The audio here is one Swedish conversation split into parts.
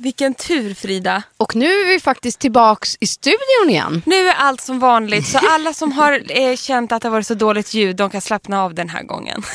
Vilken tur Frida. Och nu är vi faktiskt tillbaks i studion igen. Nu är allt som vanligt så alla som har eh, känt att det har varit så dåligt ljud de kan slappna av den här gången.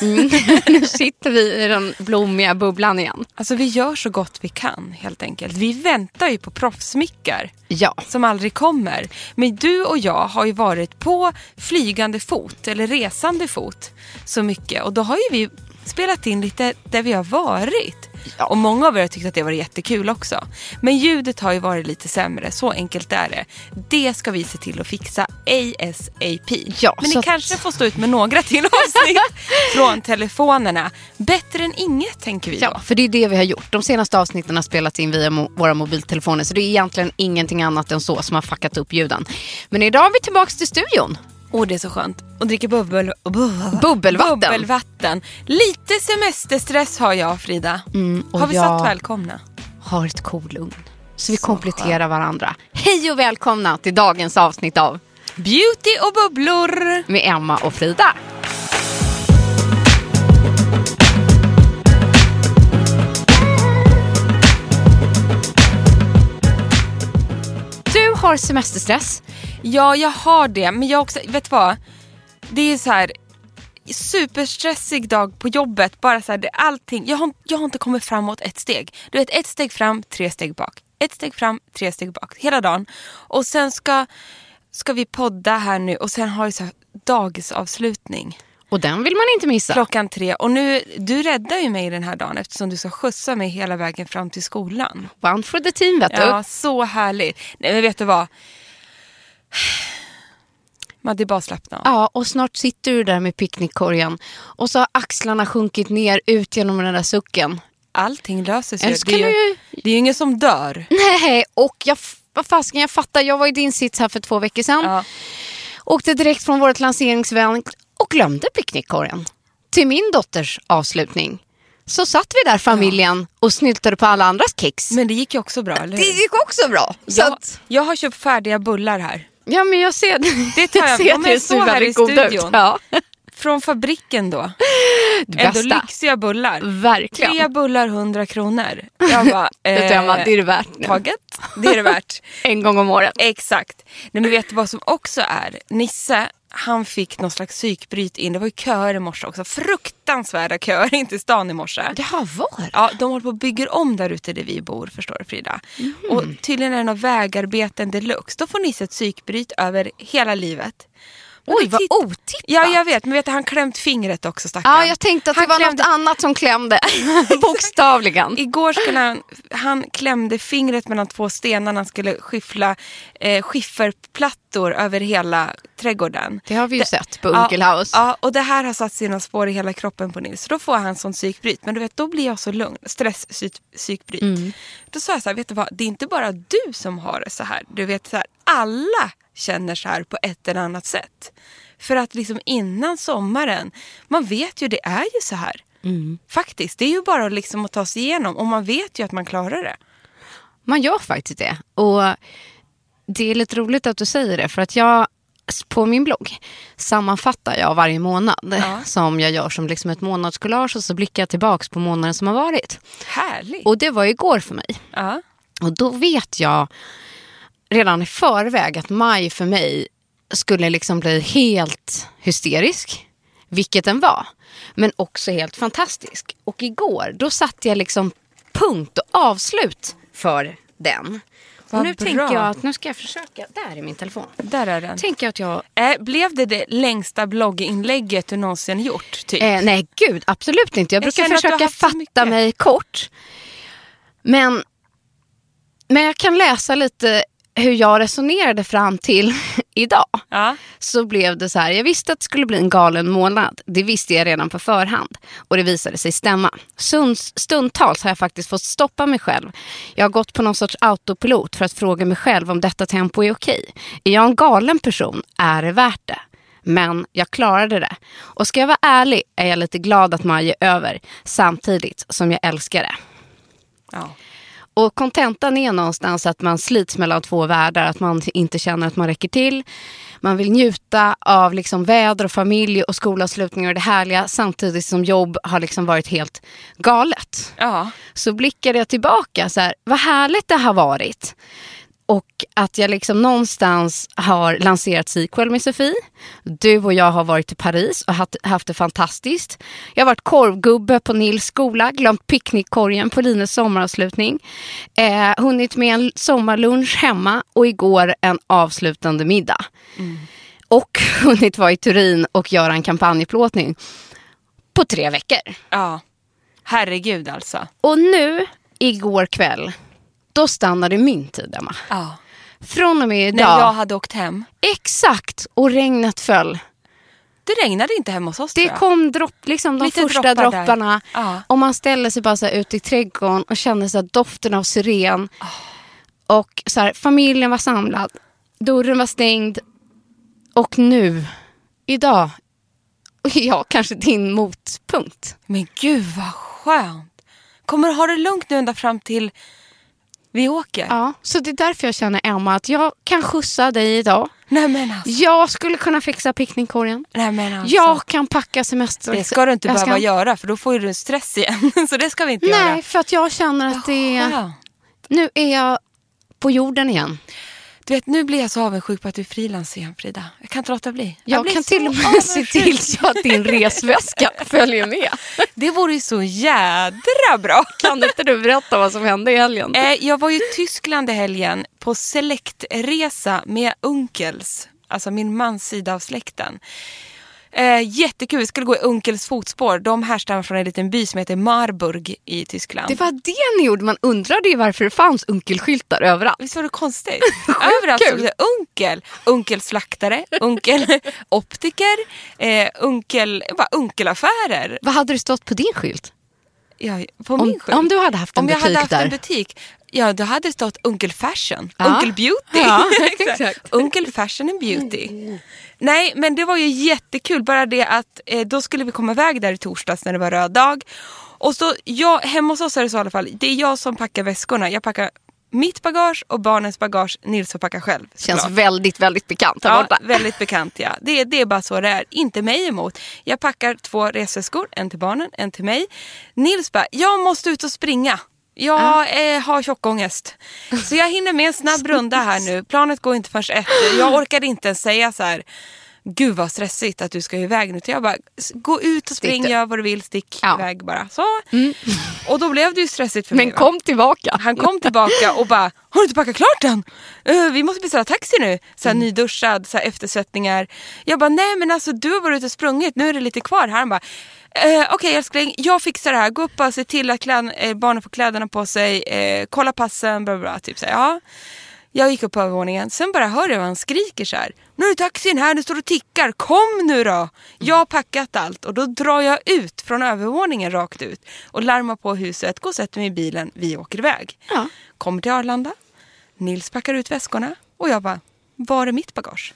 nu sitter vi i den blommiga bubblan igen. Alltså vi gör så gott vi kan helt enkelt. Vi väntar ju på proffsmickar Ja. som aldrig kommer. Men du och jag har ju varit på flygande fot eller resande fot så mycket och då har ju vi spelat in lite där vi har varit. Ja. Och många av er har tyckt att det var jättekul också. Men ljudet har ju varit lite sämre, så enkelt är det. Det ska vi se till att fixa ASAP. Ja, Men ni att- kanske får stå ut med några till avsnitt från telefonerna. Bättre än inget tänker vi då. Ja, för det är det vi har gjort. De senaste avsnitten har spelats in via mo- våra mobiltelefoner så det är egentligen ingenting annat än så som har fuckat upp ljuden. Men idag är vi tillbaks till studion. Åh, det är så skönt. Och dricka bubbel, bubbel, Bubbelvatten. bubbelvatten. Lite semesterstress har jag Frida. Mm, har vi sagt välkomna? har ett kolugn. Så vi kompletterar varandra. Hej och välkomna till dagens avsnitt av Beauty och bubblor. med Emma och Frida. Du har semesterstress. Ja, jag har det. Men jag också, vet du vad? Det är så här superstressig dag på jobbet. Bara så här, det, allting. Jag har, jag har inte kommit framåt ett steg. Du vet, ett steg fram, tre steg bak. Ett steg fram, tre steg bak. Hela dagen. Och sen ska, ska vi podda här nu och sen har vi så här dagisavslutning. Och den vill man inte missa. Klockan tre. Och nu, du räddar ju mig den här dagen eftersom du ska skjutsa mig hela vägen fram till skolan. One for the team vet Ja, du. så härligt. Nej, men vet du vad? Man, det är bara att slappna av. Ja, och snart sitter du där med picknickkorgen och så har axlarna sjunkit ner ut genom den där sucken. Allting löser sig. Det är, ju, du det är ju ingen som dör. Nej, och jag, vad fasken, jag fattar. Jag var i din sits här för två veckor sedan. Ja. Åkte direkt från vårt lanseringsevent och glömde picknickkorgen. Till min dotters avslutning. Så satt vi där familjen och snyltade på alla andras kex. Men det gick ju också bra, eller hur? det gick också bra. Så jag, att, jag har köpt färdiga bullar här. Ja, men jag ser Det tar jag- jag det så ser här i studion. Ja, Från fabriken då. det Ändå bästa. lyxiga bullar. Verkligen. Tre bullar, 100 kronor. Jag bara, eh, det är det värt nu. taget. Det är det värt. En gång om året. Exakt. Nej, men vet du vad som också är? Nisse, han fick någon slags psykbryt in. Det var ju köer i morse också. Fruktansvärda köer in till stan i morse. Det var Ja, de håller på och bygger om där ute där vi bor, förstår du Frida. Och tydligen är det några vägarbeten deluxe. Då får Nisse ett psykbryt över hela livet. Oj, vad otippat. Ja, jag vet. Men vet du, han klämt fingret också stackarn. Ja, jag tänkte att det Han var klämde- något annat som klämde. Bokstavligen. Igår skulle han, han klämde fingret mellan två stenar när han skulle skiffla eh, skifferplattor över hela trädgården. Det har vi ju Det- sett på Unkelhaus. Ja, ja, och det här har satt sina spår i hela kroppen på Nils. Så då får han sån psykbryt. Men du vet, då blir jag så lugn. Stresspsykbryt. Mm. Då sa jag så här, vet du vad? Det är inte bara du som har det så här. Du vet, så här, alla känner så här på ett eller annat sätt. För att liksom innan sommaren, man vet ju, det är ju så här. Mm. Faktiskt, det är ju bara liksom att ta sig igenom och man vet ju att man klarar det. man gör faktiskt det. Och det är lite roligt att du säger det för att jag på min blogg sammanfattar jag varje månad Ja. som jag gör som liksom ett månadskollage och så blickar jag tillbaks på månaden som har varit. Härligt. Och det var igår för mig. ja. Och då vet jag redan i förväg att maj för mig skulle liksom bli helt hysterisk. Vilket den var. Men också helt fantastisk. Och igår då satte jag liksom punkt och avslut för den. Vad och nu bra. tänker jag att nu ska jag försöka. Där är min telefon. Där är den. Tänker att jag... Eh, blev det det längsta blogginlägget du någonsin gjort? Typ? Eh, nej gud, absolut inte. Jag brukar försöka fatta mig kort. Men, men jag kan läsa lite hur jag resonerade fram till idag. Ja. Så blev det så här, jag visste att det skulle bli en galen månad. Det visste jag redan på förhand. Och det visade sig stämma. Stundtals har jag faktiskt fått stoppa mig själv. Jag har gått på någon sorts autopilot för att fråga mig själv om detta tempo är okej. Är jag en galen person? Är det värt det? Men jag klarade det. Och ska jag vara ärlig är jag lite glad att maj är över. Samtidigt som jag älskar det. Ja. Och kontentan är någonstans att man slits mellan två världar. Att man inte känner att man räcker till. Man vill njuta av liksom väder och familj och skolavslutningar och det härliga. Samtidigt som jobb har liksom varit helt galet. ja. Så blickade jag tillbaka. Så här, vad härligt det har varit. Och att jag liksom någonstans har lanserat Sequel med Sofie. Du och jag har varit i Paris och haft, det fantastiskt. Jag har varit korvgubbe på Nils skola, glömt picknickkorgen på Lines sommaravslutning. Eh, hunnit med en sommarlunch hemma och igår en avslutande middag. Och hunnit vara i Turin och göra en kampanjplåtning på tre veckor. ja. Herregud alltså. Och nu, igår kväll, då stannade min tid, Emma. Ja. Från och med När idag. jag hade åkt hem. Exakt, och regnet föll. Det regnade inte hemma hos oss Det kom dropp, liksom de Lite första droppar dropparna. Ja. Och man ställde sig bara så ute i trädgården och kände så doften av syren. Ah. Och så här, familjen var samlad. Dörren var stängd. Och nu, idag, är jag kanske din motpunkt. Men gud vad skönt. Kommer du ha det lugnt nu ända fram till vi åker? Ja, så det är därför jag känner Emma att jag kan skjutsa dig idag. Nej men alltså. Jag skulle kunna fixa picknickkorgen. Nej, men alltså. Jag kan packa semester. Det ska du inte jag behöva ska... göra för då får du stress igen. Så det ska vi inte göra. Nej, för att jag känner att det är... Nu är jag på jorden igen. Du vet, nu blir jag så avundsjuk på att du är frilans igen Frida. Jag kan inte låta bli. Jag, blir kan till och med se till så att din resväska följer med. Det vore ju så jädra bra. Kan inte du berätta vad som hände i helgen? Eh, jag var i Tyskland i helgen på selektresa med unkels. Alltså min mans sida av släkten. Eh, jättekul, vi skulle gå i Unkels fotspår. De härstammar från en liten by som heter Marburg i Tyskland. Det var det ni gjorde. Man undrade ju varför det fanns unkelskyltar överallt. Visst var det konstigt? Överallt stod det unkel. Unkel slaktare, unkel optiker, eh, unkel, bara unkelaffärer. Vad hade det stått på din skylt? Ja, på Om, om du hade haft en Om jag butik hade haft där. en butik, ja då hade det stått Unkel Fashion, Ja. Unkel Beauty. Ja, exakt. Unkel Fashion and Beauty. Nej men det var ju jättekul, bara det att eh, då skulle vi komma iväg där i torsdags när det var röd dag. Och så, jag, hemma hos oss är det så i alla fall, det är jag som packar väskorna. Jag packar mitt bagage och barnens bagage, Nils får packa själv. Känns väldigt, väldigt bekant här Ja, borta. väldigt bekant ja. Det, det är bara så det är. Inte mig emot. Jag packar två resväskor, en till barnen, en till mig. Nils bara, jag måste ut och springa. Jag eh, har tjockångest. Så jag hinner med en snabb runda här nu. Planet går inte förrän ett. Jag orkade inte ens säga så här. Gud vad stressigt att du ska iväg nu. Så jag bara, gå ut och spring, gör vad du vill, stick Ja. iväg bara. Så. Och då blev det ju stressigt för Men mig. va? kom tillbaka. Han kom tillbaka och bara, har du inte packat klart än? Eh, vi måste beställa taxi nu. Så här, Nyduschad, så här, eftersvettningar. Jag bara, nej men alltså du har varit ute och sprungit, nu är det lite kvar här. Han bara, eh, okej älskling, jag fixar det här. Gå upp och se till att kläd, eh, barnen får kläderna på sig, eh, kolla passen, bla bla, bla. Typ så här, ja. Jag gick upp på övervåningen, sen bara hör jag han skriker så här. Nu är taxin här, den står och tickar, kom nu då! Jag har packat allt och då drar jag ut från övervåningen rakt ut och larmar på huset, går och sätter mig i bilen, vi åker iväg. Ja. Kommer till Arlanda, Nils packar ut väskorna och jag bara, var är mitt bagage?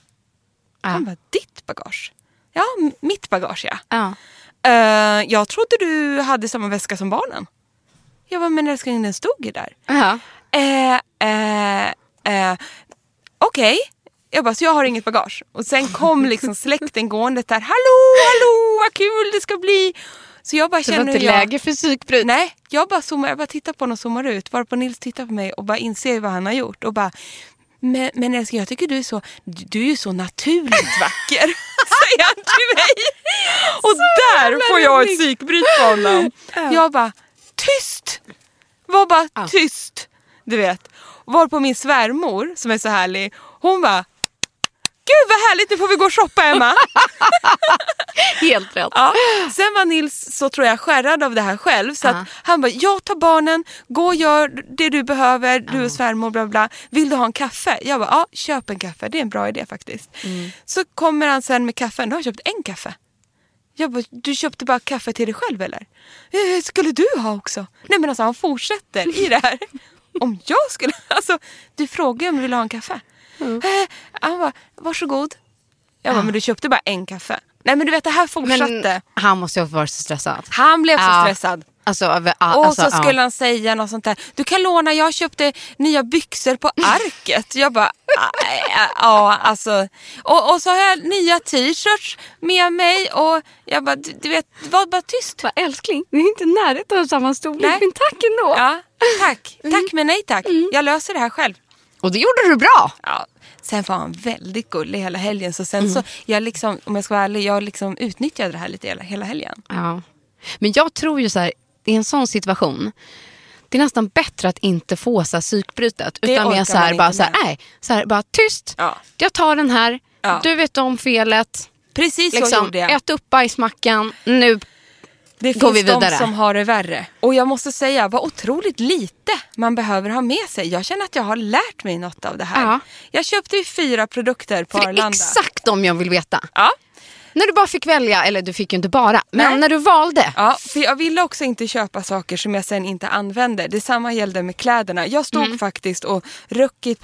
Ja. Han bara, ditt bagage? Ja, mitt bagage ja. Ja. Eh, jag trodde du hade samma väska som barnen. Jag bara, men älskling den stod ju där. Eh, eh, eh, okej. Jag bara, så jag har inget bagage. Och sen kom liksom släkten gående där. Hallå, hallå, vad kul det ska bli. Så jag bara Det var känner inte jag... läge för psykbryt. Nej, jag bara, zoomar, jag bara tittar på honom och zoomar ut. Varpå Nils tittar på mig och bara inser vad han har gjort. Och bara, men, men älskling, jag tycker du är så, du är ju så naturligt vacker. Säger han till mig. Och där får jag ett psykbryt på honom. Jag bara, tyst! Var bara tyst. Du vet. Var på min svärmor som är så härlig, hon bara, gud vad härligt nu får vi gå och shoppa Emma. Helt rätt. Ja. Sen var Nils så tror jag skärrad av det här själv så att han bara, jag tar barnen, gå och gör det du behöver, du och svärmor bla bla. Vill du ha en kaffe? Jag bara, ja köp en kaffe, det är en bra idé faktiskt. Mm. Så kommer han sen med kaffen, då har jag köpt en kaffe. Jag bara, du köpte bara kaffe till dig själv eller? "Eh, Skulle du ha också? Nej men alltså han fortsätter i det här. Om jag skulle, alltså du frågar ju om du vill ha en kaffe. Mm. Eh, Han bara, varsågod. Jag bara, men du köpte bara en kaffe. Nej men du vet det här fortsatte. Men han måste ju ha varit så stressad. Han blev så Ja. stressad. Alltså, över, ah, Och alltså, så ja. skulle han säga något sånt där. Du kan låna, jag köpte nya byxor på arket. Jag bara, "Ah, ja alltså. Och, och så har jag nya t-shirts med mig och jag bara, du, du vet, var bara tyst. Bara, älskling, vi är inte i närheten av samma storlek, men tack ändå. Ja, tack. Tack men nej tack. Jag löser det här själv. Och det gjorde du bra. Ja. Sen var han väldigt gullig hela helgen. Så sen Mm. så, jag liksom, om jag ska vara ärlig, jag liksom utnyttjade det här lite hela, hela helgen. Ja. Men jag tror ju så här, i en sån situation, det är nästan bättre att inte få så här psykbrytet. Det Utan mer så här, bara, så här, nej, så här, bara tyst. Ja. Jag tar den här, Ja. du vet om felet. Precis så Liksom, gjorde jag. ät upp bajsmackan, nu Det finns vi vidare. de som har det värre. Och jag måste säga vad otroligt lite man behöver ha med sig. Jag känner att jag har lärt mig något av det här. Ja. Jag köpte ju fyra produkter på För det är Arlanda. exakt de jag vill veta. Ja. När du bara fick välja, eller du fick ju inte bara, men Nej. när du valde. Ja, för jag ville också inte köpa saker som jag sen inte använder. Detsamma gällde med kläderna. Jag stod Mm. faktiskt och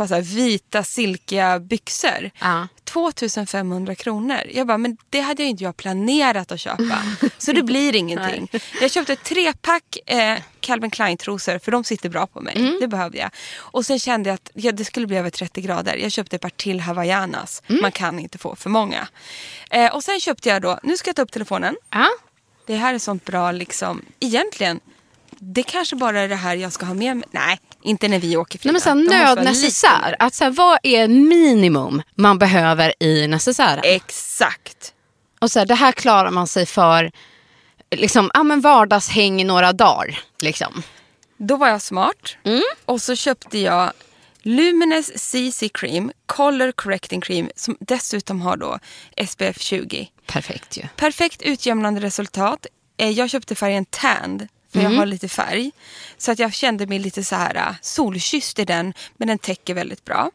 så här vita silkiga byxor. Ja. 2500 kronor. Jag bara, men det hade jag inte jag planerat att köpa. Så det blir ingenting. Jag köpte ett trepack eh, Calvin Klein trosor för de sitter bra på mig. Mm. Det behövde jag. Och sen kände jag att ja, det skulle bli över 30 grader. Jag köpte ett par till hawaiianas. Mm. Man kan inte få för många. Eh, och sen köpte jag då, nu ska jag ta upp telefonen. Ja. Det här är sånt bra liksom, egentligen. Det kanske bara är det här jag ska ha med mig. Nej, inte när vi åker Frida. Nej, men så här, nödnecessär. Att så här, vad är minimum man behöver i necessären? Exakt. Och så här, det här klarar man sig för liksom, ja, men vardagshäng i några dagar. Liksom. Då var jag smart. Mm. Och så köpte jag Luminous CC Cream, Color Correcting Cream, som dessutom har då SPF 20. Perfekt ju. Perfekt utjämnande resultat. Eh, Jag köpte färgen Tanned, för Mm. jag har lite färg. Så att jag kände mig lite så här äh, solkysst i den, men den täcker väldigt bra.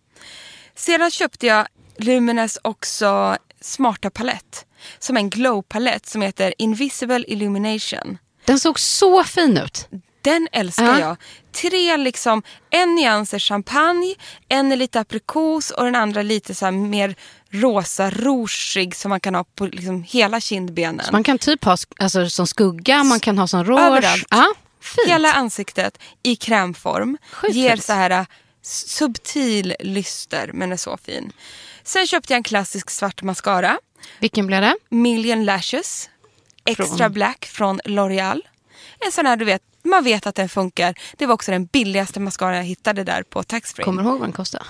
Sedan köpte jag Luminous också smarta palett. Som en glow palett som heter Invisible Illumination. Den såg så fin ut. Den älskar Ja. jag. Tre liksom, en nyans är champagne, en är lite aprikos och den andra lite så mer rosa, rougig som man kan ha på liksom hela kindbenen. Man kan typ ha alltså, som skugga, man kan ha som rouge. Överallt. Fint. Hela ansiktet i krämform. Sjukt ger så här äh, subtil lyster men är så fin. Sen köpte jag en klassisk svart mascara. Vilken blev det? Million Lashes. Extra Från? Black från L'Oreal. En sån här du vet, man vet att den funkar. Det var också den billigaste mascara jag hittade där på taxfree. Kommer du ihåg vad den kostade?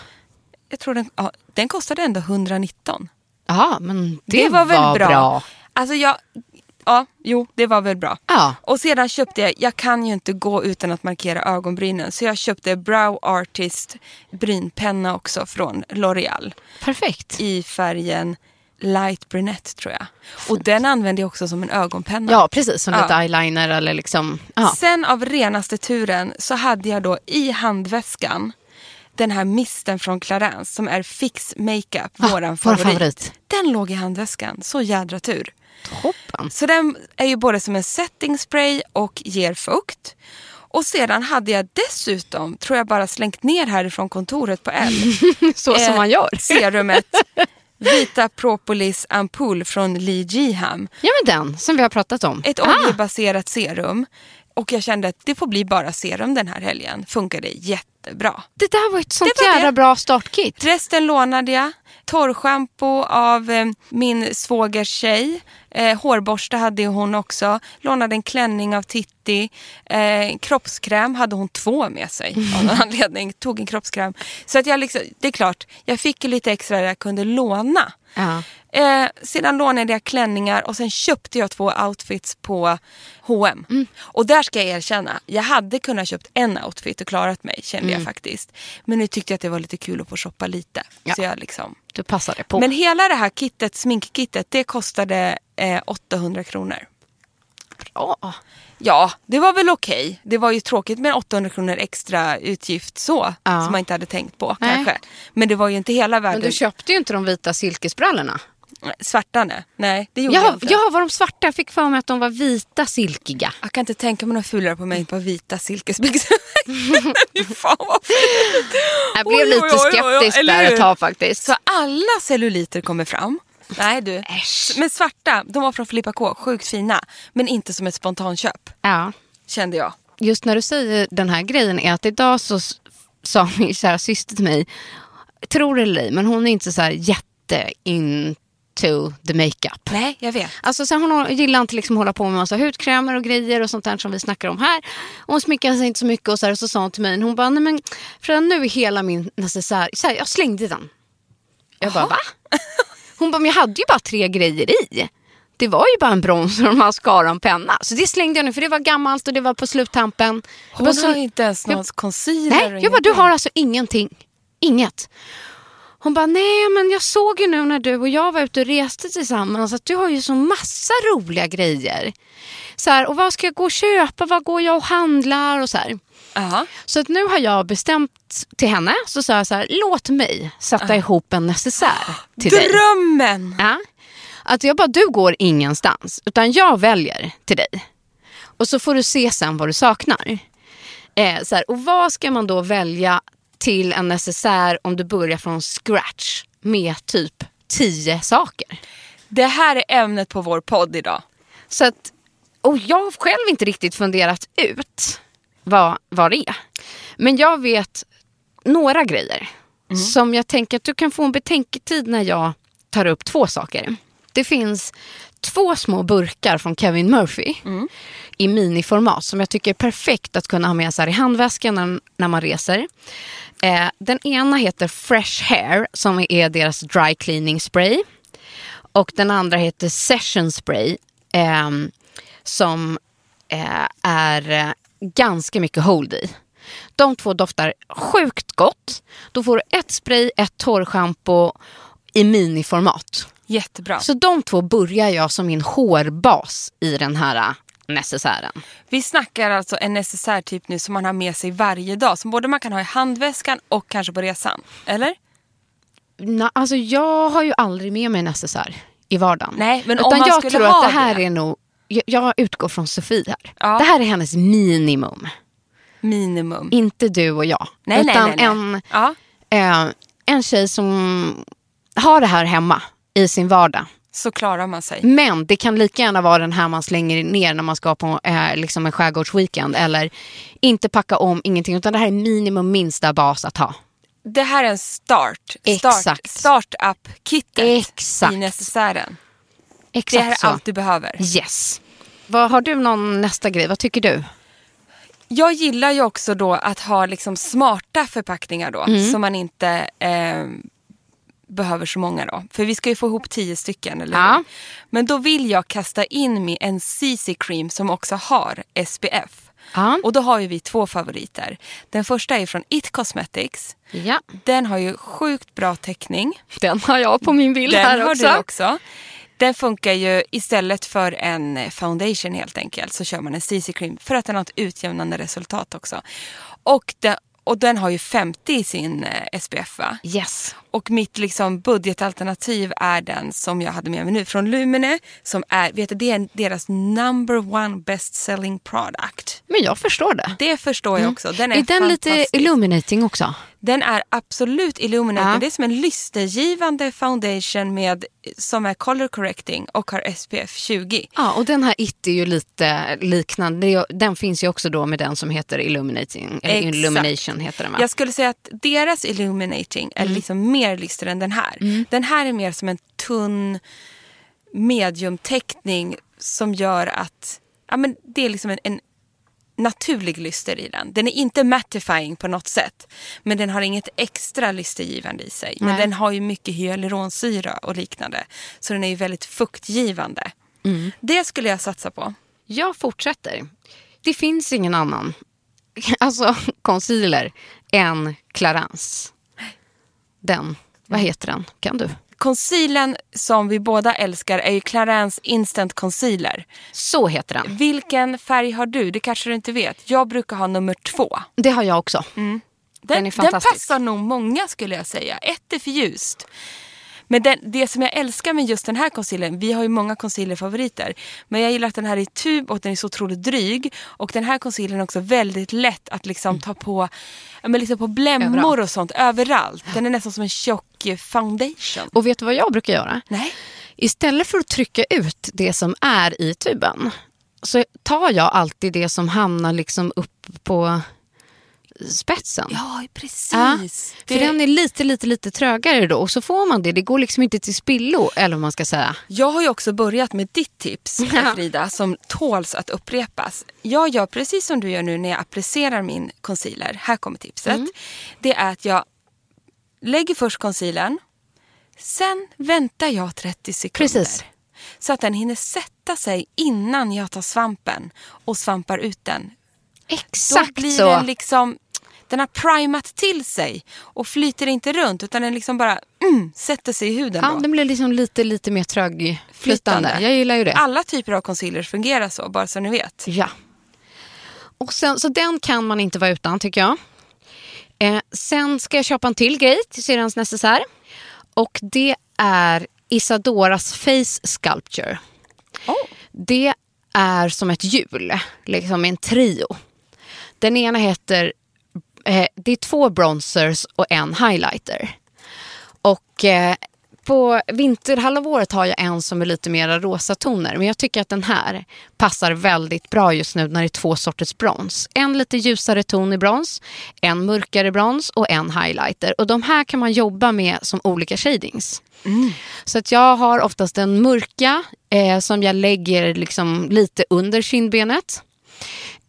Jag tror den, ja, den kostade ändå 119. Ja, men det, Det, var väl bra. bra. Alltså jag, ja, jo det var väl bra. Ja. Och sedan köpte jag, jag kan ju inte gå utan att markera ögonbrynen. Så jag köpte Brow Artist brynpenna också från L'Oreal. Perfekt. I färgen light brunette tror jag. Och den använder jag också som en ögonpenna. Ja, precis. Som Ja. lite eyeliner eller liksom... Ja. Sen av renaste turen så hade jag då i handväskan den här misten från Clarins som är Fix Makeup, Ah, våran vår favorit. favorit. Den låg i handväskan, så jädra tur. Toppen. Så den är ju både som en setting spray och ger fukt. Och sedan hade jag dessutom, tror jag bara slängt ner härifrån kontoret på L. Så som eh, man gör. Serumet Vita Propolis ampull från Lee Jiham. Ja, men den som vi har pratat om. Ett Ah, oljebaserat serum. Och jag kände att det får bli bara serum den här helgen. Funkade jättebra. Det där var ett sånt var jävla det. bra startkit. Resten lånade jag. Torrschampo av eh, min svågers tjej. Eh, hårborste hade hon också. Lånade en klänning av Titti. Eh, kroppskräm hade hon två med sig av någon anledning. Tog en kroppskräm. Så att jag liksom, det är klart, jag fick lite extra där jag kunde låna. Ja. Eh, sedan lånade jag klänningar och sen köpte jag två outfits på H&M. Mm. Och där ska jag erkänna, jag hade kunnat köpt en outfit och klarat mig kände Mm. jag faktiskt. Men nu tyckte jag att det var lite kul att få shoppa lite. Ja. Så jag liksom... Du passade på. Men hela det här kittet, sminkkittet, det kostade eh, 800 kronor. Bra. Ja, det var väl okej. Det var ju tråkigt med 800 kronor extra utgift så, Ja. som man inte hade tänkt på Nej. kanske. Men det var ju inte hela världen. Men du köpte ju inte de vita silkesbrallorna. Svarta nej. nej, det gjorde jag Ja, inte. ja, var de svarta? Jag fick för mig att de var vita silkiga. Jag kan inte tänka mig något fulare på mig än på vita silkesbyxor. Fan vad fult. Jag blev Oj, lite oj, oj, skeptisk där ett tag faktiskt. Så alla celluliter kommer fram. Nej du. Äsch. Men svarta, de var från Filippa K. Sjukt fina. Men inte som ett spontanköp. Ja. Kände jag. Just när du säger den här grejen är att idag så sa min kära syster till mig, tror det eller ej, men hon är inte så här jätte into the makeup. Nej, jag vet. Alltså så här, hon gillar inte liksom hålla på med massa hudkrämer och grejer och sånt där som vi snackar om här. Och hon sminkar sig inte så mycket och så, här, så sa hon till mig, hon bara, nej men Frida nu är hela min necessär, så här, jag slängde den. Jag bara, va? Hon bara, men jag hade ju bara tre grejer i. Det var ju bara en bronzer och en mascara och en penna. Så det slängde jag nu för det var gammalt och det var på sluttampen. Hon bara, så- har inte ens någon concealer. Nej, och jag bara, du har alltså ingenting. Inget. Hon bara, nej men jag såg ju nu när du och jag var ute och reste tillsammans att du har ju så massa roliga grejer. Så här, och vad ska jag gå och köpa? Vad går jag och handlar? Och så här. Ja. Så att nu har jag bestämt till henne, så sa jag så här, låt mig sätta ihop en necessär till dig. Drömmen! Ja. Att jag bara, du går ingenstans, utan jag väljer till dig. Och så får du se sen vad du saknar. Eh, så här, och vad ska man då välja till en necessär om du börjar från scratch med typ tio saker? Det här är ämnet på vår podd idag. Så att, och jag har själv inte riktigt funderat ut vad, vad det är. Men jag vet några grejer som jag tänker att du kan få en betänketid när jag tar upp två saker. Det finns två små burkar från Kevin Murphy i miniformat som jag tycker är perfekt att kunna ha med sig i handväskan när, när man reser. Eh, den ena heter Fresh Hair som är deras dry cleaning spray. Och den andra heter Session Spray ehm, som eh, är eh, ganska mycket hold i. De två doftar sjukt gott. Då får du ett spray, ett torrschampo i miniformat. Jättebra. Så de två börjar jag som min hårbas i den här eh, necessären. Vi snackar alltså en necessär typ nu som man har med sig varje dag. Som både man kan ha i handväskan och kanske på resan. Eller? Na, alltså jag har ju aldrig med mig necessär i vardagen. Nej, men om Utan man jag skulle tror ha att det här det. är nog, jag, jag utgår från Sofie här. Ja. Det här är hennes minimum. Minimum. Inte du och jag. Nej, utan nej, nej. En, Ja, eh, en tjej som har det här hemma i sin vardag. så klarar man sig. Men det kan lika gärna vara den här man slänger ner när man ska på eh, liksom en skärgårdsweekend. Eller inte packa om, ingenting. Utan det här är minimum minsta bas att ha. Det här är en start. start Exakt. Startup-kittet Exakt. i necessären. Exakt Det här är så. allt du behöver. Yes. Vad, har du någon nästa grej? Vad tycker du? Jag gillar ju också då att ha liksom smarta förpackningar då. Mm. Så man inte eh, behöver så många då. För vi ska ju få ihop tio stycken, eller Ja. hur? Men då vill jag kasta in mi- en CC cream som också har SPF. Ja. Och då har ju vi två favoriter. Den första är från It Cosmetics. Ja. Den har ju sjukt bra täckning. Den har jag på min bild Den här har också. du också. Den funkar ju istället för en foundation helt enkelt så kör man en CC cream för att den har ett utjämnande resultat också. Och den, och den har ju 50 i sin eh, SPF va? Yes. Och mitt liksom budgetalternativ är den som jag hade med mig nu från Lumene. Som är, vet du, det är deras number one best selling product. Men jag förstår det. Det förstår jag också. Den är, är den lite illuminating också? Den är absolut illuminating. Ja. Det är som en lystergivande foundation med, som är color correcting och har SPF 20. Ja, och den här It är ju lite liknande. Den finns ju också då med den som heter Illuminating. Eller Exakt. Illumination heter den va? Jag skulle säga att deras illuminating är liksom mer lyster än den här. Den här är mer som en tunn mediumteckning som gör att ja, men det är liksom en, en naturlig lyster i den. Den är inte mattifying på något sätt. Men den har inget extra lystergivande i sig. Men Nej. den har ju mycket hyaluronsyra och liknande. Så den är ju väldigt fuktgivande. Det skulle jag satsa på. Jag fortsätter. Det finns ingen annan alltså, concealer än Clarins. Den, vad heter den? Kan du? Concealern som vi båda älskar är ju Clarins Instant Concealer. Så heter den. Vilken färg har du? Det kanske du inte vet. Jag brukar ha nummer två. Det har jag också. Den, Den är fantastisk. passar nog många skulle jag säga. Ett är för ljust. Men den, det som jag älskar med just den här concealern, vi har ju många concealerfavoriter. Men jag gillar att den här är i tub och den är så otroligt dryg. Och den här concealern är också väldigt lätt att liksom ta på, men liksom på blämmor Överallt. och sånt överallt. Den är nästan som en tjock eh, foundation. Och vet du vad jag brukar göra? Nej. Istället för att trycka ut det som är i tuben så tar jag alltid det som hamnar liksom upp på spetsen. Ja, precis. Ja, Det- för den är lite, lite, lite trögare då och så får man det. Det går liksom inte till spillo, eller vad man ska säga. Jag har ju också börjat med ditt tips, Frida, som tåls att upprepas. Jag gör precis som du gör nu när jag applicerar min concealer. Här kommer tipset. Mm. Det är att jag lägger först concealern. Sen väntar jag 30 sekunder. Precis. Så att den hinner sätta sig innan jag tar svampen och svampar ut den. Exakt Då blir så. den liksom... Den har primat till sig och flyter inte runt utan den liksom bara mm, sätter sig i huden. Ja, då. den blir liksom lite, lite mer trögflytande. Flytande. Jag gillar ju det. Alla typer av concealers fungerar så, bara så ni vet. Ja. Och sen, så den kan man inte vara utan tycker jag. Eh, sen ska jag köpa en till grej till syrrans necessär. Och det är Isadoras Face Sculpture. Det är som ett hjul, liksom en trio. Den ena heter, eh, det är två bronzers och en highlighter. Och eh, på vinterhalvåret har jag en som är lite mera rosa toner. Men jag tycker att den här passar väldigt bra just nu när det är två sorters brons. En lite ljusare ton i brons, en mörkare brons och en highlighter. Och de här kan man jobba med som olika shadings. Så att jag har oftast den mörka eh, som jag lägger liksom lite under kindbenet.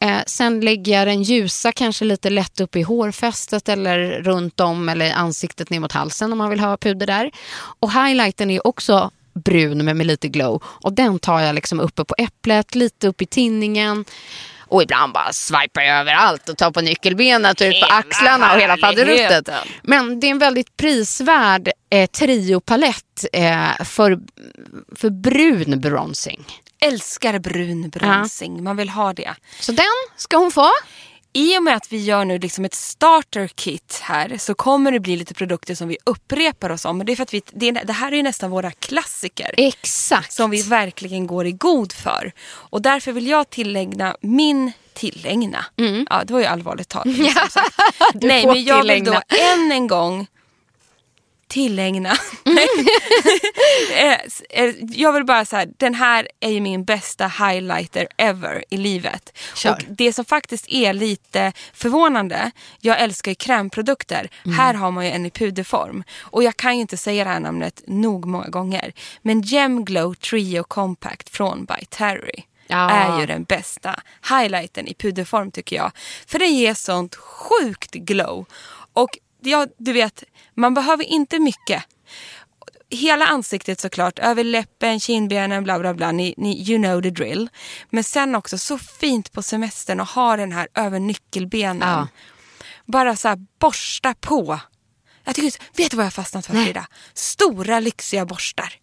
Eh, sen lägger jag den ljusa kanske lite lätt upp i hårfästet eller runt om eller ansiktet ner mot halsen om man vill ha puder där. Och highlighten är också brun men med lite glow. Och den tar jag liksom uppe på äpplet, lite upp i tinningen. Och ibland bara swipar jag överallt och tar på nyckelbenet och ut på axlarna och hela faderuttet. Men det är en väldigt prisvärd eh, triopalett eh, för, för brun bronzing. Älskar brun bronsing, man vill ha det. Så den ska hon få. I och med att vi gör nu liksom ett starter kit här så kommer det bli lite produkter som vi upprepar oss om. Men det, är för att vi, det, det här är ju nästan våra klassiker. Exakt. som vi verkligen går i god för. Och därför vill jag tillägna min tillägna. Ja, det var ju allvarligt tal. som sagt. Du Nej, men jag vill då tillägna. än en gång tillägna. Eh, s- eh, jag vill bara säga, den här är ju min bästa highlighter ever i livet. Kör. Och det som faktiskt är lite förvånande, jag älskar ju krämprodukter. Mm. Här har man ju en i puderform. Och jag kan ju inte säga det här namnet nog många gånger. Men Gem Glow Trio Compact från By Terry. Ja. är ju den bästa highlighten i puderform tycker jag. För den ger sånt sjukt glow. Och ja, du vet, man behöver inte mycket. Hela ansiktet såklart, över läppen, kindbenen, bla bla bla. Ni, ni, you know the drill. Men sen också så fint på semestern och ha den här över nyckelbenen. Ja. Bara så här borsta på. Jag tycker, vet du vad jag har fastnat för. Frida? Stora lyxiga borstar.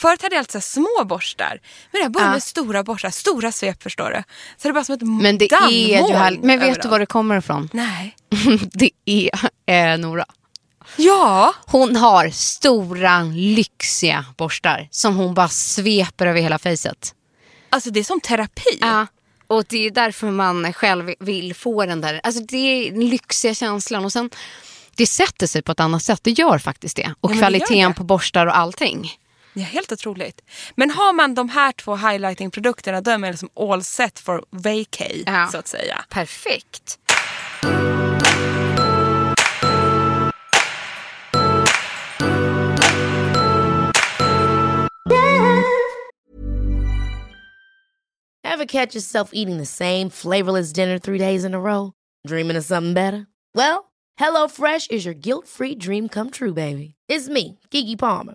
Förut hade jag alltid så här små borstar. Men jag började Ja. med stora borstar, stora svep förstår du. Så det är bara som ett Men det är ju härligt. Men vet överallt. du var det kommer ifrån? Nej. det är eh, Nora. Ja, Hon har stora lyxiga borstar som hon bara sveper över hela fejset. alltså det är som terapi. Ja. Och det är därför man själv vill få den där, alltså det är den lyxiga känslan. Och sen, det sätter sig på ett annat sätt. Det gör faktiskt det. Och det kvaliteten gör det. på borstar och allting. Ja, helt otroligt. Men har man de här två highlighting-produkterna då är man liksom all set for vacay Ja. så att säga. Perfekt. Ever catch yourself eating the same flavorless dinner three days in a row? Dreaming of something better? Well, HelloFresh is your guilt-free dream come true, baby. It's me, Kiki Palmer.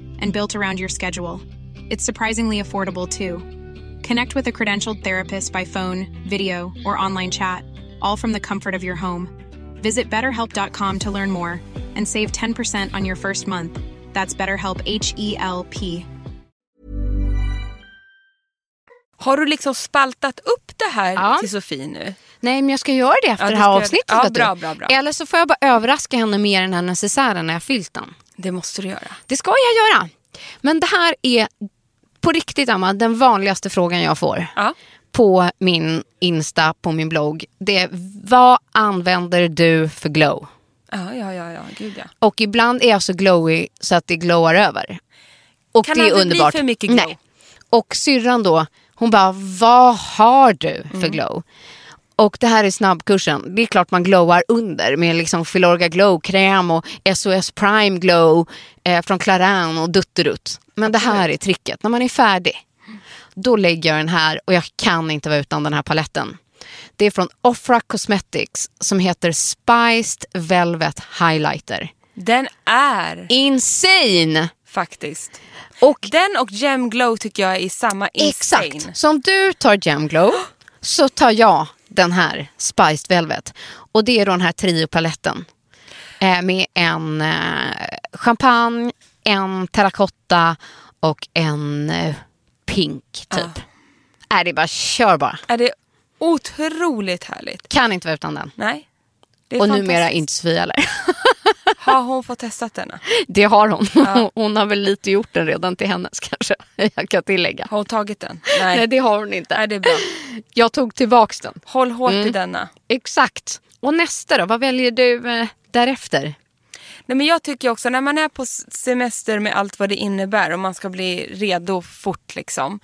and built around your schedule. It's surprisingly affordable too. Connect with a credentialed therapist by phone, video, or online chat, all from the comfort of your home. Visit betterhelp.com to learn more and save 10% on your first month. That's BetterHelp H E L P. Har du liksom spaltat upp det här Ja. till Sofie nu? Nej, men jag ska göra det efter Ja, det här avsnittet. ja, bra, bra, bra. Eller så får jag bara överraska henne med den här necessären när jag fyllt den. Det måste du göra. Det ska jag göra. Men det här är på riktigt, Emma, den vanligaste frågan jag får. Ja. på min Insta, på min blogg. Det är vad använder du för glow? Ja, ja, ja, ja. Gud ja. Och ibland är jag så glowy så att det glowar över. Och Kan det är aldrig bli underbart. för mycket glow. Nej. Och syrran då, hon bara, vad har du för Mm. glow? Och det här är snabbkursen. Det är klart man glowar under med liksom Filorga glow-kräm och SOS Prime glow eh, från Clarin och dutterutt. Men det här är tricket. När man är färdig, då lägger jag den här och jag kan inte vara utan den här paletten. Det är från Offra Cosmetics som heter Spiced Velvet Highlighter. Den är Insane! faktiskt. Och Den och Gem Glow tycker jag är i samma insane. Exakt. Så om du tar Gem Glow så tar jag den här Spiced Velvet. Och det är då den här trio-paletten. Eh, med en eh, champagne, en terrakotta och en eh, pink typ. Är det är bara kör bara. Är det otroligt härligt? Kan inte vara utan den. Nej. Och numera inte Sofia heller. Har hon fått testat denna? Det har hon. Hon har väl lite gjort den redan till hennes kanske. Jag kan tillägga. Har hon tagit den? Nej, Nej. det har hon inte. Nej, det är bra. Jag tog tillbaks den. Håll hårt Mm. i denna. Exakt. Och nästa då? Vad väljer du eh, därefter? Nej, men jag tycker också när man är på semester med allt vad det innebär och man ska bli redo fort liksom.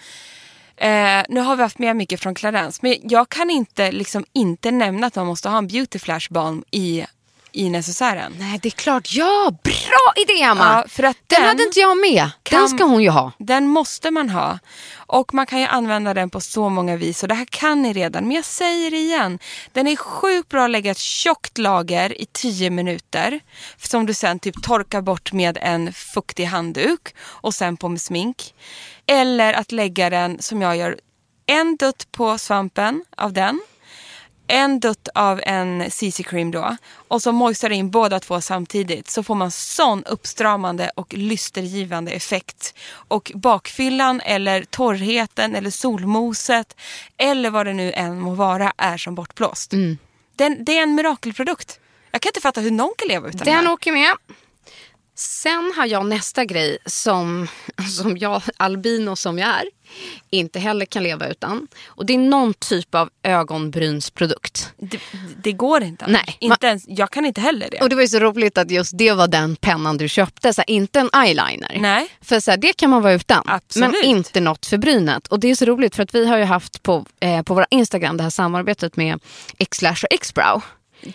Eh, nu har vi haft med mycket från Clarence men jag kan inte liksom inte nämna att man måste ha en beauty flash balm i, i necessären. Nej, det är klart. Ja, bra idé Emma! Ja, för att den, den hade inte jag med. Den kan- ska hon ju ha. Den måste man ha. Och man kan ju använda den på så många vis. Och det här kan ni redan. Men jag säger det igen. Den är sjukt bra att lägga ett tjockt lager i 10 minuter. Som du sen typ torkar bort med en fuktig handduk. Och sen på med smink. Eller att lägga den som jag gör. En dutt på svampen av den. En dutt av en CC cream då. Och så moistar in båda två samtidigt. Så får man sån uppstramande och lystergivande effekt. Och bakfyllan eller torrheten eller solmoset. Eller vad det nu än må vara är som bortblåst. Den, det är en mirakelprodukt. Jag kan inte fatta hur någon kan leva utan den Den åker med. Sen har jag nästa grej som, som jag, albino som jag är, inte heller kan leva utan. Och det är någon typ av ögonbrynsprodukt. Det, det går inte. Nej, Inte ens, jag kan inte heller det. Och det var ju så roligt att just det var den pennan du köpte, så här, inte en eyeliner. Nej. För så här, det kan man vara utan, Absolut. men inte något för brynet. Och det är så roligt för att vi har ju haft på, eh, på våra Instagram det här samarbetet med Xlash och Xbrow.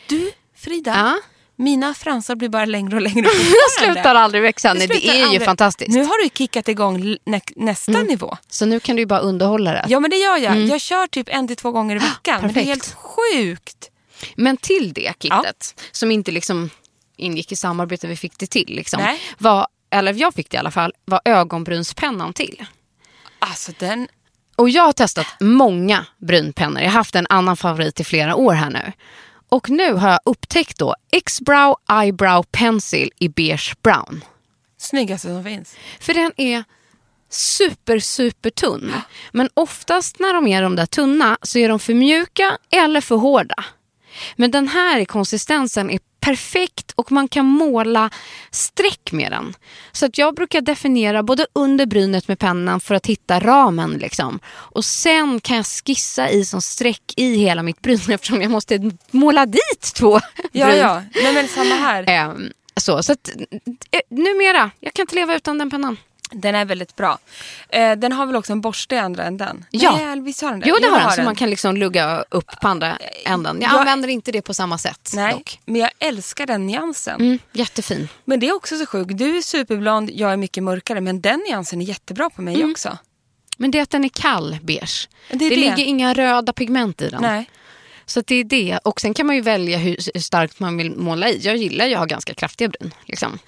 Du Frida, Ja. Mina fransar blir bara längre och längre. De slutar aldrig växa. Nej, det slutar är ju aldrig. fantastiskt. Nu har du kickat igång nä nästa nivå. Så nu kan du ju bara underhålla det. Ja men det gör jag. Jag kör typ en till två gånger i veckan. Men det är perfekt. helt sjukt. Men till det kittet, som inte liksom ingick i samarbete, vi fick det till. Liksom, var, eller jag fick det i alla fall, var ögonbrynspennan till. Alltså den, Och jag har testat många brynpennor. Jag har haft en annan favorit i flera år här nu. Och nu har jag upptäckt då X-Brow Eyebrow Pencil i beige brown. snyggaste som finns. För den är super, super tunn. Men oftast när de är de där tunna så är de för mjuka eller för hårda. Men den här konsistensen är perfekt och man kan måla streck med den. Så att jag brukar definiera både under brynet med pennan för att hitta ramen. Liksom. Och sen kan jag skissa i som streck i hela mitt bryn eftersom jag måste måla dit två Ja, bryn. ja. Nej, men samma här. Ehm, så så att, eh, numera, jag kan inte leva utan den pennan. Den är väldigt bra. Eh, den har väl också en borste i andra änden? Ja. Nej, visst har den det? Jo det har den, så man kan liksom lugga upp på andra änden. Jag Jag- använder inte det på samma sätt Nej, dock. men jag älskar den nyansen. Mm, jättefin. Men det är också så sjukt. Du är superblond, jag är mycket mörkare. Men den nyansen är jättebra på mig också. Men det är att den är kall beige. Det Det, det. ligger inga röda pigment i den. Nej. Så det är det. Och sen kan man ju välja hur hur starkt man vill måla i. Jag gillar ju att ha ganska kraftiga bryn. Liksom.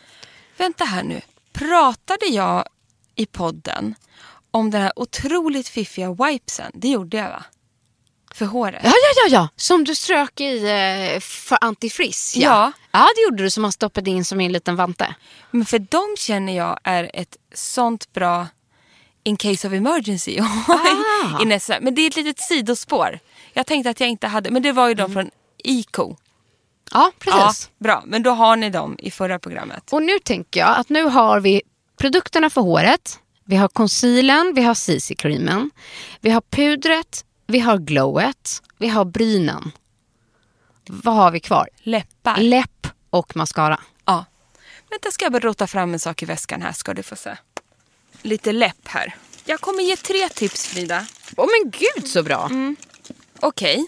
Vänta här nu. Pratade jag i podden om den här otroligt fiffiga wipesen? Det gjorde jag va? För håret. Ja, ja, ja, ja. Som du strök i eh, för antifrizz. Ja. Ja. ja, det gjorde du som man stoppade in som i en liten vante. Men för de känner jag är ett sånt bra in case of emergency. Ah. i nästa. Men det är ett litet sidospår. Jag tänkte att jag inte hade, men det var ju de från Eco. Ja, precis. Ja, bra, men då har ni dem i förra programmet. Och nu tänker jag att nu har vi produkterna för håret. Vi har concealern, vi har CC-creamen. Vi har pudret, vi har glowet, vi har brynen. Vad har vi kvar? Läppar. Läpp och mascara. ja. Vänta, ska jag bara rota fram en sak i väskan här ska du få se. Lite läpp här. Jag kommer ge tre tips Frida. Åh men gud så bra! Okej.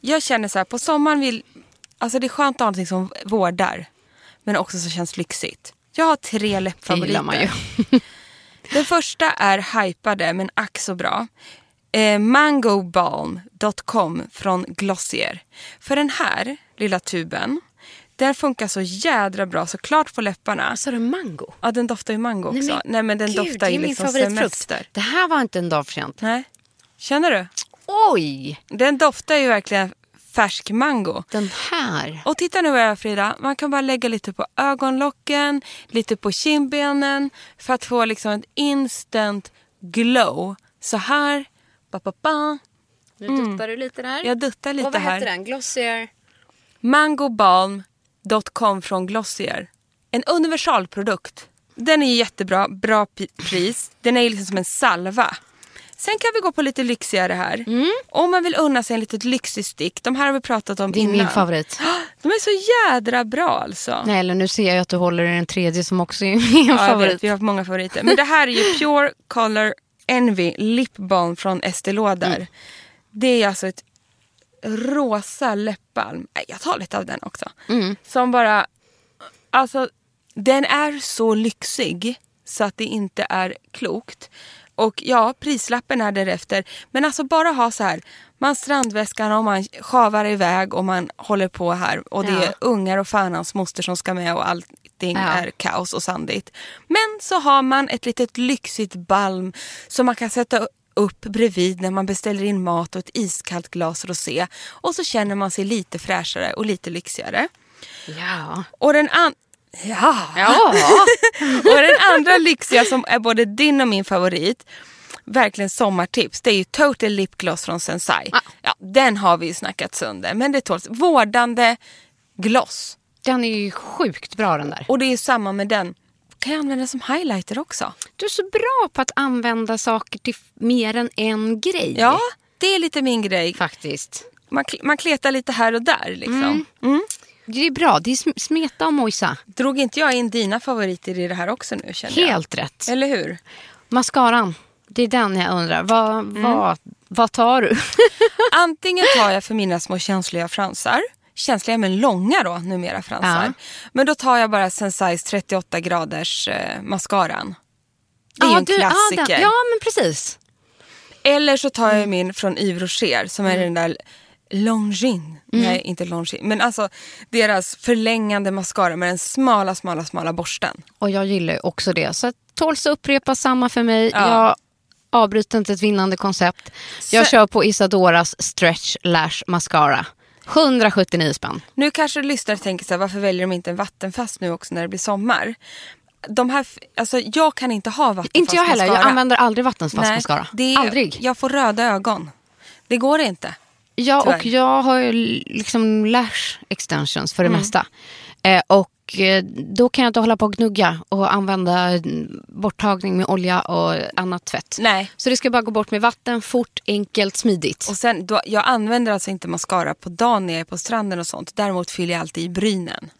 Jag känner så här, på sommaren vill... Alltså det är skönt att ha någonting som vårdar. Men också som känns lyxigt. Jag har tre läppfavoriter. Den första är hypade men ack så bra. Eh, mangobalm.com från Glossier. För den här lilla tuben, den funkar så jädra bra såklart på läpparna. Sa du mango? Ja, den doftar ju mango också. Nej men, den gud, doftar ju liksom semester. Det här var inte en dag för sent. Nej. Känner du? Oj! Den doftar ju verkligen färsk mango. Den här. Och titta nu vad jag gör Frida. Man kan bara lägga lite på ögonlocken, lite på kindbenen för att få liksom ett instant glow. Så här. Ba, ba, ba. Nu duttar du lite där. Jag duttar lite och vad här. heter den? Glossier? Mangobalm.com från Glossier. En universalprodukt. Den är jättebra, bra pris. Den är liksom som en salva. Sen kan vi gå på lite lyxigare här. Om man vill unna sig en litet lyxig stick. De här har vi pratat om Det är innan. min favorit. De är så jädra bra alltså. Nej, eller nu ser jag att du håller i den tredje som också är min Ja, favorit. vet, vi har många favoriter. Men det här är ju Pure Color Envy Lip Balm från Estée Lauder. Mm. Det är alltså ett rosa läppbalm. Jag tar lite av den också. Mm. Som bara... Alltså, den är så lyxig så att det inte är klokt. Och ja, prislappen är därefter. Men alltså bara ha så här. Man strandväskan och man sjavar iväg och man håller på här. Och det Ja. är ungar och fan hans moster som ska med och allting Ja. är kaos och sandigt. Men så har man ett litet lyxigt balm som man kan sätta upp bredvid när man beställer in mat och ett iskallt glas rosé. Och så känner man sig lite fräschare och lite lyxigare. Ja. Och den, an- ja. Ja. och den andra lyxiga som är både din och min favorit, verkligen sommartips, det är ju Total Lip Gloss från Sensai. Ah. Ja, den har vi ju snackat sönder, men det tåls. Vårdande gloss. Den är ju sjukt bra den där. Och det är samma med den. Kan jag använda som highlighter också? Du är så bra på att använda saker till mer än en grej. Ja, det är lite min grej. Faktiskt. Man, man kletar lite här och där liksom. Mm. Det är bra. Det är sm- smeta och mojsa. Drog inte jag in dina favoriter i det här också nu känner jag? Helt rätt. Eller hur? Mascaran. Det är den jag undrar. Vad, Mm. vad, vad tar du? Antingen tar jag för mina små känsliga fransar. känsliga men långa då numera fransar. Ja. Men då tar jag bara Sensai's 38 graders eh, mascaran. Det är ju Ja, en du- klassiker. den- Ja, men precis. Eller så tar jag Mm. min från Yves Rocher som är den där Longines. Mm. Nej, inte Longines. Men alltså deras förlängande mascara med den smala, smala, smala borsten. Och jag gillar också det. Så tåls upprepa samma för mig. Ja. Jag avbryter inte ett vinnande koncept. Jag Så- kör på Isadoras Stretch Lash Mascara. 179 spänn. Nu kanske lyssnare tänker så här, varför väljer de inte en vattenfast nu också när det blir sommar? De här, alltså, jag kan inte ha vattenfast Inte jag heller. Jag mascara. använder aldrig vattenfast Nej, mascara. är, Aldrig. Jag får röda ögon. Det går inte. Ja, Tyvärr. och jag har ju liksom lash extensions för det Mm. mesta. Eh, och eh, då kan jag inte hålla på och gnugga och använda borttagning med olja och annat tvätt. Nej. Så det ska bara gå bort med vatten, fort, enkelt, smidigt. Och sen, då, jag använder alltså inte mascara på dagen när jag är på stranden och sånt. Däremot fyller jag alltid i brynen.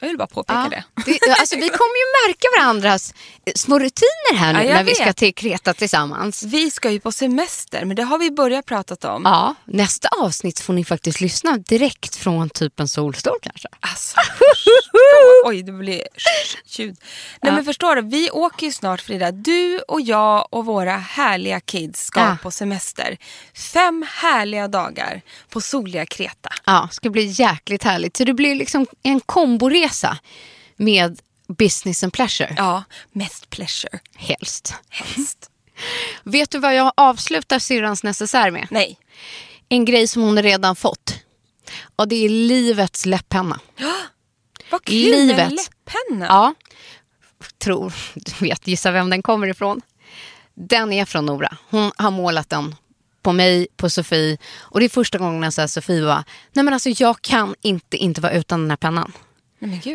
Jag vill bara påpeka Ja, det. det, alltså, vi kommer ju märka varandras eh, små rutiner här nu Ja, när vi ska vet. till Kreta tillsammans. Vi ska ju på semester, men det har vi börjat prata om. Ja, nästa avsnitt får ni faktiskt lyssna direkt från typ en solstol kanske. Alltså, oj, det blir ljud. Nej men förstår du, vi åker ju snart Frida. Du och jag och våra härliga kids ska Ja. på semester. Fem härliga dagar på soliga Kreta. Ja, ska bli jäkligt härligt. Så det blir liksom en komboresa med business and pleasure, Ja, mest pleasure. helst. Helst. Vet du vad jag avslutar syrrans necessär med? Nej. En grej som hon redan fått. Och det är livets läpppenna. Vad kul Livet. en läpppenna. Ja, tror, du vet, gissa vem den kommer ifrån. Den är från Nora. Hon har målat den på mig, på Sofie. Och det är första gången jag säger Sofie var, nej men alltså jag kan inte, inte vara utan den här pennan.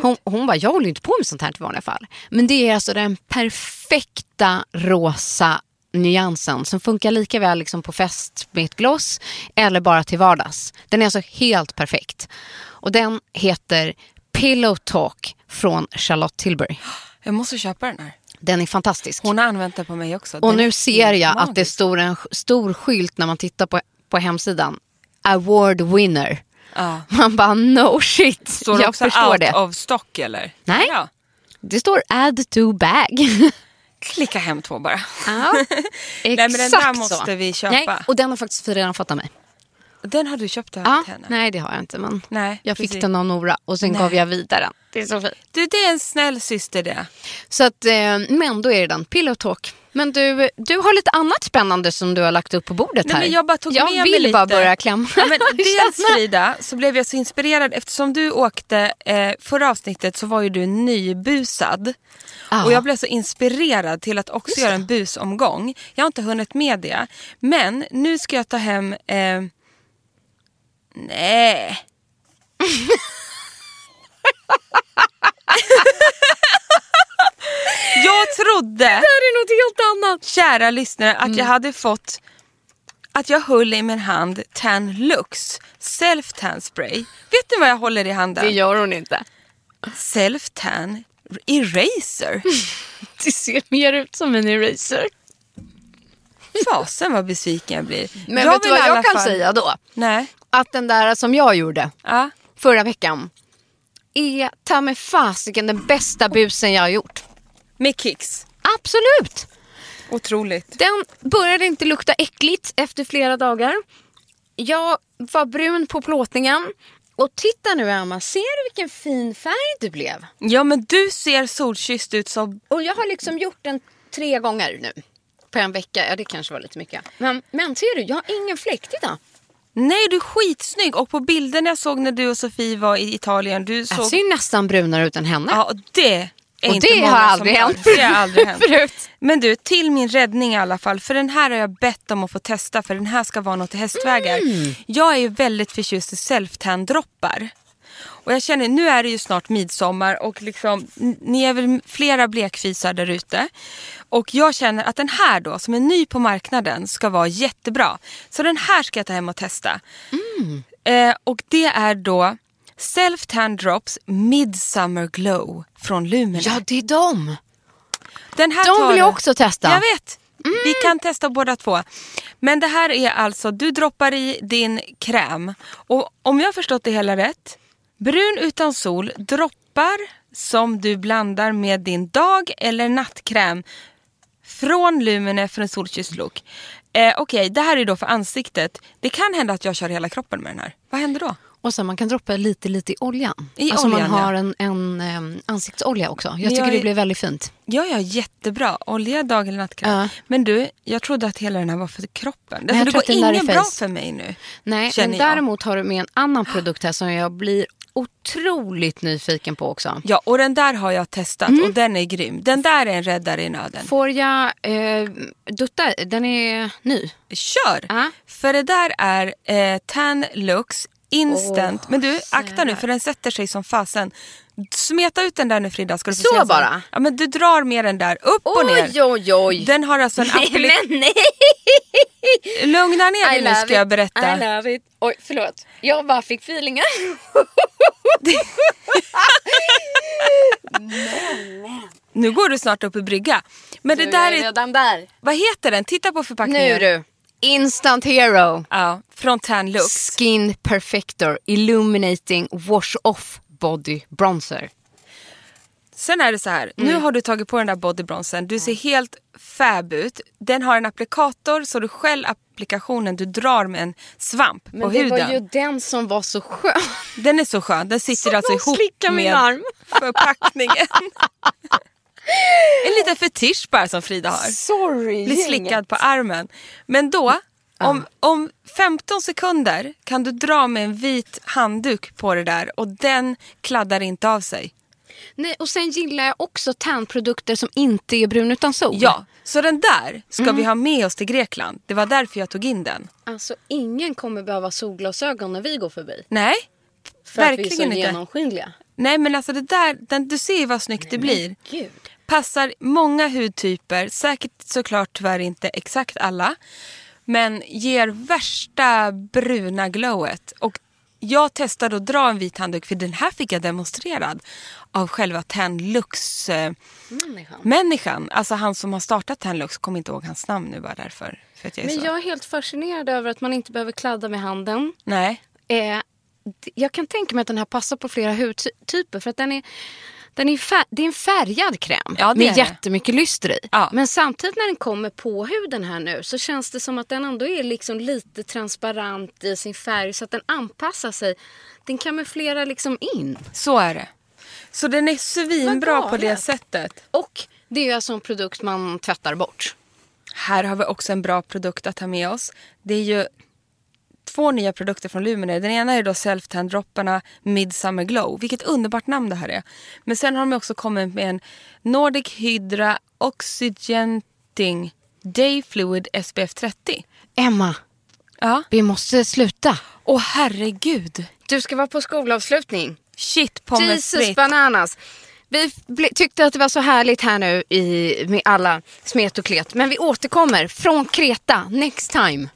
Hon, hon bara, jag håller inte på med sånt här i vanliga fall. Men det är alltså den perfekta rosa nyansen som funkar lika väl liksom på fest med ett gloss eller bara till vardags. Den är alltså helt perfekt. Och den heter Pillow Talk från Charlotte Tilbury. Jag måste köpa den här. Den är fantastisk. Hon har använt den på mig också. Och Den nu ser jag helt att det magisk. står en stor skylt när man tittar på, på hemsidan. Award winner. Ja. Man bara no shit. Står det jag också förstår out det. of stock eller? Nej. Ja. Det står add to bag. Klicka hem två bara. Ja, men den där exakt måste så. vi köpa. Nej, och den har faktiskt Sofie redan fått av mig. Den har du köpt av Ja, henne? nej, det har jag inte. Men Nej, jag fick precis. den av Nora och sen Nej. gav jag vidare den till Sofie. Du, det är en snäll syster det. Så att, eh, men då är det den, Pillow Talk. Men du, du har lite annat spännande som du har lagt upp på bordet Nej, här. men jag bara tog jag med vill mig bara lite. börja klämma. Ja, men dels. Frida, så blev jag så inspirerad eftersom du åkte, eh, förra avsnittet så var ju du nybusad. Ja. Och jag blev så inspirerad till att också Just göra det. en busomgång. Jag har inte hunnit med det. Men nu ska jag ta hem, eh, nej. jag trodde Det här är något helt annat. kära lyssnare, att Mm. jag hade fått att jag höll i min hand Tan Lux Self Tan Spray. Vet ni vad jag håller i handen? Det gör hon inte. Self Tan Eraser. Det ser mer ut som en eraser. Fasen vad besviken jag blir. Men jag vet du vad jag kan fall- säga då? Nej. Att den där som jag gjorde Ja. förra veckan är ta med fasiken den bästa busen jag har gjort. Med Kicks. Absolut. Otroligt. Den började inte lukta äckligt efter flera dagar. Jag var brun på plåtningen. Och titta nu Emma, ser du vilken fin färg du blev? Ja men du ser solkysst ut som... Och jag har liksom gjort den tre gånger nu. På en vecka, ja det kanske var lite mycket. Men, men ser du, jag har ingen fläck, titta. Nej du är skitsnygg och på bilden jag såg när du och Sofie var i Italien. Du såg... Jag ser ju nästan brunare ut än henne. Ja och det är Och inte det har aldrig hänt Det har aldrig hänt. förut. Men du, till min räddning i alla fall. För den här har jag bett om att få testa för den här ska vara något i hästvägar. Mm. Jag är ju väldigt förtjust i self-tan-droppar. Och jag känner, nu är det ju snart midsommar och liksom, ni är väl flera blekfisar där ute. Och jag känner att den här då, som är ny på marknaden, ska vara jättebra. Så den här ska jag ta hem och testa. Mm. Eh, och det är då Self Tan Drops Midsummer Glow från Lumene. Ja, det är dem. Den här De vill jag också testa. Jag vet. Vi kan testa båda två. Men det här är alltså, du droppar i din kräm. Och om jag har förstått det hela rätt Brun utan sol, droppar som du blandar med din dag eller nattkräm från Lumene för en solkysst look. Eh, Okej, det här är då för ansiktet. Det kan hända att jag kör hela kroppen med den här. Vad händer då? Och sen man kan droppa lite lite i oljan. I alltså oljan, man har ja. en, en em, ansiktsolja också. Jag tycker jag det blir väldigt fint. Ja, ja, jättebra. Olja, dag eller nattkräm. Ja. Men du, jag trodde att hela den här var för kroppen. jag Alltså, det går inget bra för mig nu. Nej, men jag. däremot har du med en annan produkt här som jag blir otroligt nyfiken på också. Ja, och den där har jag testat Mm. och den är grym. Den där är en räddare i nöden. Får jag eh, dutta? Den är ny. Kör! Ja. För det där är eh, Tan Lux Instant. Åh, Men du, akta nu för den sätter sig som fasen. Smeta ut den där nu Frida. Ska du få Så se sen. bara? Ja, men du drar med den där upp och ner. Oj, oj, oj. Den har alltså en nej, appli- men nej. Lugna ner dig nu ska jag berätta. I love it. Oj, förlåt. Jag bara fick feelingar. Nu går du snart upp i brygga. Men det Du, där jag är, redan där. vad heter den? Titta på förpackningen. Nu du. Instant Hero. Ja, från Tan Lux. Skin Perfector Illuminating Wash Off Body Bronzer. Sen är det så här, nu Mm. har du tagit på den där bodybronsen, du ser helt fab ut. Den har en applikator så du själv applikationen, du drar med en svamp Men på det huden. var ju den som var så skön. Den är så skön, den sitter Så alltså ihop slickar min med arm. förpackningen. en liten fetisch bara som Frida har. Sorry. Blir slickad på armen. Men då, om, om 15 sekunder kan du dra med en vit handduk på det där och den kladdar inte av sig. Nej, och sen gillar jag också tandprodukter som inte är brun utan sol. Ja, så den där ska Mm. vi ha med oss till Grekland. Det var därför jag tog in den. Alltså ingen kommer behöva solglasögon när vi går förbi. Nej, För att vi är verkligen så inte. genomskinliga. Nej men alltså det där, den, du ser ju vad snyggt det blir. Gud. Passar många hudtyper, säkert såklart tyvärr inte exakt alla. Men ger värsta bruna glowet. Och jag testade att dra en vit handduk för den här fick jag demonstrerad av själva Tenlux eh, Människan. människan. Alltså han som har startat Tenlux, kommer inte ihåg hans namn nu bara därför. För jag Men så. jag är helt fascinerad över att man inte behöver kladda med handen. Nej. Eh, jag kan tänka mig att den här passar på flera hudtyper. För att den är, den är, fär, det är en färgad kräm Ja, med jättemycket lyster i. Ja. Men samtidigt när den kommer på huden här nu så känns det som att den ändå är liksom lite transparent i sin färg så att den anpassar sig. Den kamouflerar liksom in. Så är det. Så den är svinbra på det sättet. Och det är ju alltså en produkt man tvättar bort. Här har vi också en bra produkt att ta med oss. Det är ju två nya produkter från Lumene. Den ena är då self-tan-dropparna Midsummer Glow. Vilket underbart namn det här är. Men sen har de också kommit med en Nordic Hydra Oxygenting Day Fluid SPF 30. Emma, Ja. vi måste sluta. Åh herregud. Du ska vara på skolavslutning. Shit pommes Jesus frites. bananas. Vi tyckte att det var så härligt här nu i, med alla smet och klet. Men vi återkommer från Kreta next time.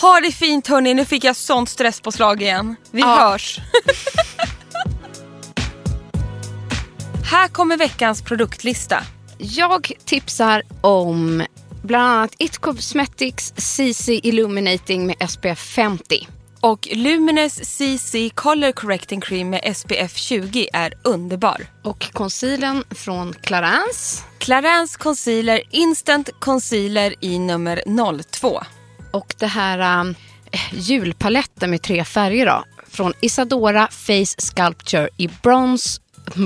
Ha det fint hörni, nu fick jag sånt stresspåslag igen. Vi Ja. hörs. Här kommer veckans produktlista. Jag tipsar om bland annat It Cosmetics CC Illuminating med SPF 50. Och Lumines CC Color Correcting Cream med SPF 20 är underbar. Och concealern från Clarins. Clarins Concealer Instant Concealer i nummer 02. Och det här um, julpaletten med tre färger då. Från Isadora Face Sculpture i bronze,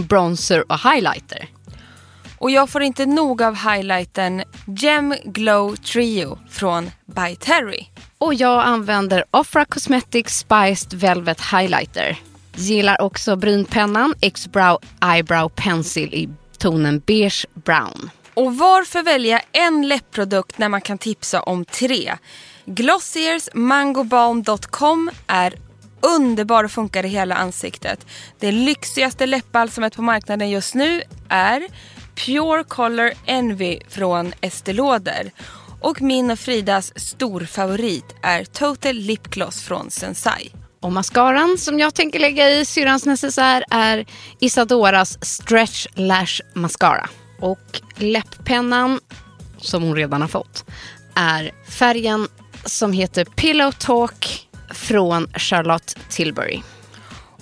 bronzer och highlighter. Och jag får inte nog av highlighten Gem Glow Trio från By Terry. Och jag använder Offra Cosmetics Spiced Velvet Highlighter. Gillar också brynpennan X-Brow Eyebrow Pencil i tonen beige brown. Och varför välja en läppprodukt när man kan tipsa om tre? Glossiers mangobalm.com är underbar och funkar i hela ansiktet. Det lyxigaste läppbalsamet på marknaden just nu är Pure Color Envy från Estée Lauder. Och min och Fridas storfavorit är Total Lip Gloss från Sensai. Och mascaran som jag tänker lägga i syrrans necessär är Isadoras Stretch Lash Mascara. Och läpppennan, som hon redan har fått, är färgen som heter Pillow Talk från Charlotte Tilbury.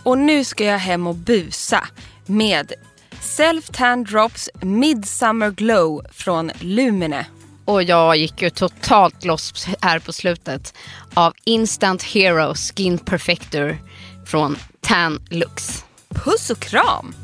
Och nu ska jag hem och busa med Self Tan Drops Midsummer Glow från Lumine. Och jag gick ju totalt loss här på slutet av Instant Hero Skin Perfector från Tan Lux. Puss och kram!